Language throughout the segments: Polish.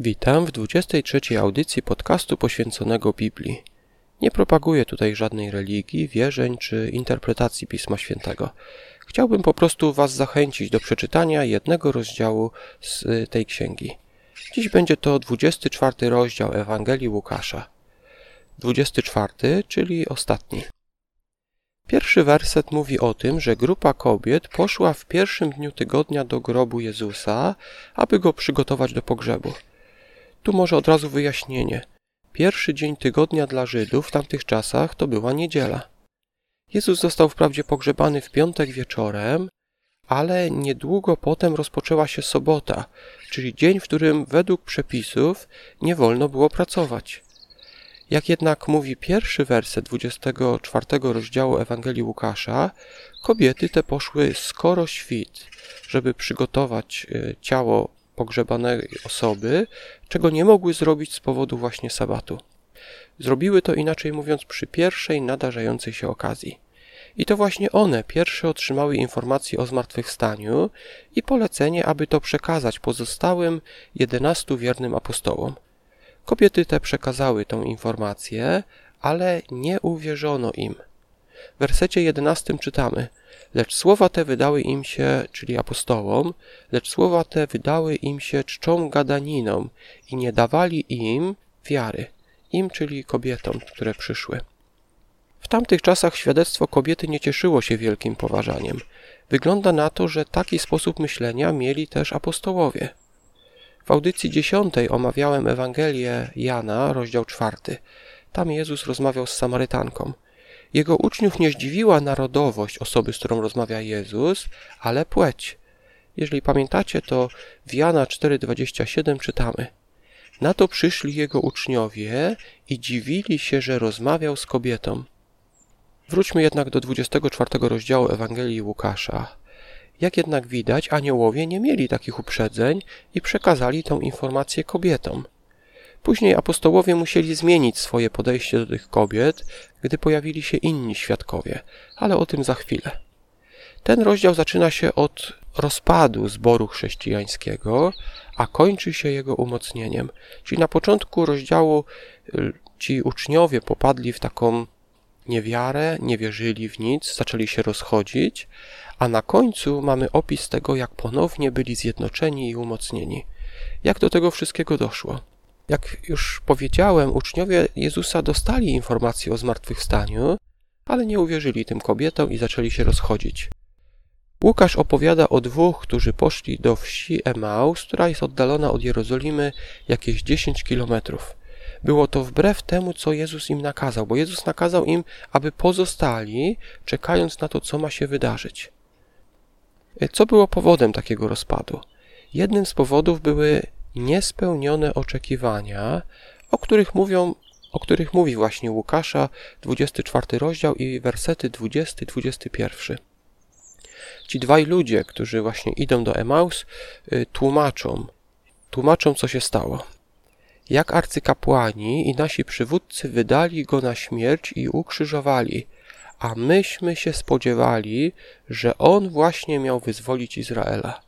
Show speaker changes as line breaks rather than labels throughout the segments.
Witam w 23 audycji podcastu poświęconego Biblii. Nie propaguję tutaj żadnej religii, wierzeń czy interpretacji Pisma Świętego. Chciałbym po prostu Was zachęcić do przeczytania jednego rozdziału z tej księgi. Dziś będzie to 24 rozdział Ewangelii Łukasza. 24, czyli ostatni. Pierwszy werset mówi o tym, że grupa kobiet poszła w pierwszym dniu tygodnia do grobu Jezusa, aby go przygotować do pogrzebu. Tu może od razu wyjaśnienie. Pierwszy dzień tygodnia dla Żydów w tamtych czasach to była niedziela. Jezus został wprawdzie pogrzebany w piątek wieczorem, ale niedługo potem rozpoczęła się sobota, czyli dzień, w którym według przepisów nie wolno było pracować. Jak jednak mówi pierwszy werset 24 rozdziału Ewangelii Łukasza, kobiety te poszły skoro świt, żeby przygotować e, ciało pogrzebanej osoby, czego nie mogły zrobić z powodu właśnie sabatu. Zrobiły to inaczej mówiąc przy pierwszej nadarzającej się okazji. I to właśnie one pierwsze otrzymały informacje o zmartwychwstaniu i polecenie, aby to przekazać pozostałym jedenastu wiernym apostołom. Kobiety te przekazały tą informację, ale nie uwierzono im. W wersecie jedenastym czytamy: Lecz słowa te wydały im się, czyli apostołom, lecz słowa te wydały im się czczą i nie dawali im wiary. Im, czyli kobietom, które przyszły. W tamtych czasach świadectwo kobiety nie cieszyło się wielkim poważaniem. Wygląda na to, że taki sposób myślenia mieli też apostołowie. W audycji dziesiątej omawiałem Ewangelię Jana, rozdział czwarty. Tam Jezus rozmawiał z Samarytanką. Jego uczniów nie zdziwiła narodowość osoby, z którą rozmawia Jezus, ale płeć. Jeżeli pamiętacie, to w Jana 4,27 czytamy. Na to przyszli jego uczniowie i dziwili się, że rozmawiał z kobietą. Wróćmy jednak do 24 rozdziału Ewangelii Łukasza. Jak jednak widać, aniołowie nie mieli takich uprzedzeń i przekazali tę informację kobietom. Później apostołowie musieli zmienić swoje podejście do tych kobiet, gdy pojawili się inni świadkowie, ale o tym za chwilę. Ten rozdział zaczyna się od rozpadu zboru chrześcijańskiego, a kończy się jego umocnieniem. Czyli na początku rozdziału y, ci uczniowie popadli w taką niewiarę, nie wierzyli w nic, zaczęli się rozchodzić, a na końcu mamy opis tego, jak ponownie byli zjednoczeni i umocnieni. Jak do tego wszystkiego doszło? Jak już powiedziałem, uczniowie Jezusa dostali informację o zmartwychwstaniu, ale nie uwierzyli tym kobietom i zaczęli się rozchodzić. Łukasz opowiada o dwóch, którzy poszli do wsi Emaus, która jest oddalona od Jerozolimy jakieś 10 kilometrów. Było to wbrew temu, co Jezus im nakazał, bo Jezus nakazał im, aby pozostali, czekając na to, co ma się wydarzyć. Co było powodem takiego rozpadu? Jednym z powodów były niespełnione oczekiwania, o których mówią o których mówi właśnie Łukasza, 24 rozdział i wersety 20-21. Ci dwaj ludzie, którzy właśnie idą do Emaus, y, tłumaczą, tłumaczą, co się stało. Jak arcykapłani i nasi przywódcy wydali go na śmierć i ukrzyżowali, a myśmy się spodziewali, że on właśnie miał wyzwolić Izraela.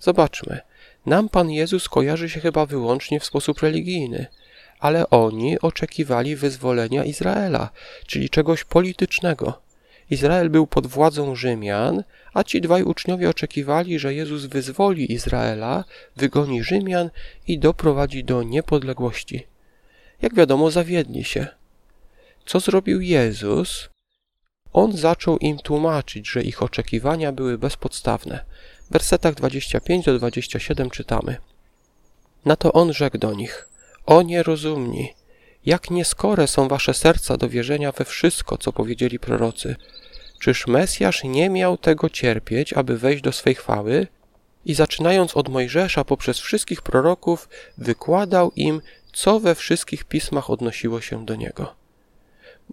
Zobaczmy, nam Pan Jezus kojarzy się chyba wyłącznie w sposób religijny, ale oni oczekiwali wyzwolenia Izraela, czyli czegoś politycznego. Izrael był pod władzą Rzymian, a ci dwaj uczniowie oczekiwali, że Jezus wyzwoli Izraela, wygoni Rzymian i doprowadzi do niepodległości. Jak wiadomo, zawiedli się. Co zrobił Jezus? On zaczął im tłumaczyć, że ich oczekiwania były bezpodstawne. Wersetach 25 do 27 czytamy. Na to on rzekł do nich: O nierozumni, jak nieskore są wasze serca do wierzenia we wszystko, co powiedzieli prorocy. Czyż Mesjasz nie miał tego cierpieć, aby wejść do swej chwały? I zaczynając od Mojżesza poprzez wszystkich proroków, wykładał im, co we wszystkich pismach odnosiło się do niego.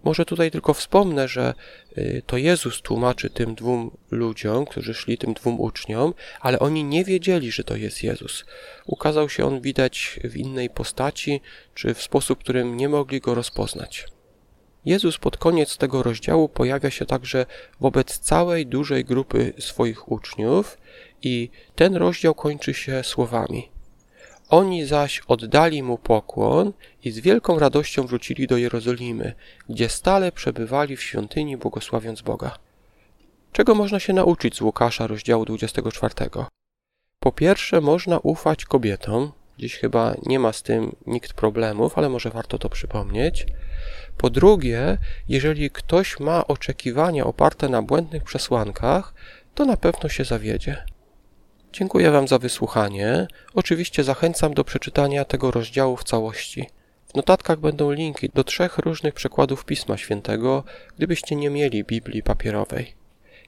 Może tutaj tylko wspomnę, że y, to Jezus tłumaczy tym dwóm ludziom, którzy szli, tym dwóm uczniom, ale oni nie wiedzieli, że to jest Jezus. Ukazał się on widać w innej postaci, czy w sposób, którym nie mogli go rozpoznać. Jezus pod koniec tego rozdziału pojawia się także wobec całej dużej grupy swoich uczniów i ten rozdział kończy się słowami: Oni zaś oddali mu pokłon i z wielką radością wrócili do Jerozolimy, gdzie stale przebywali w świątyni, błogosławiąc Boga. Czego można się nauczyć z Łukasza, rozdziału 24? Po pierwsze, można ufać kobietom. Dziś chyba nie ma z tym nikt problemów, ale może warto to przypomnieć. Po drugie, jeżeli ktoś ma oczekiwania oparte na błędnych przesłankach, to na pewno się zawiedzie. Dziękuję Wam za wysłuchanie. Oczywiście zachęcam do przeczytania tego rozdziału w całości. W notatkach będą linki do trzech różnych przekładów Pisma Świętego, gdybyście nie mieli Biblii papierowej.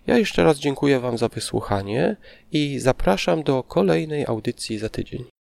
Ja jeszcze raz dziękuję Wam za wysłuchanie i zapraszam do kolejnej audycji za tydzień.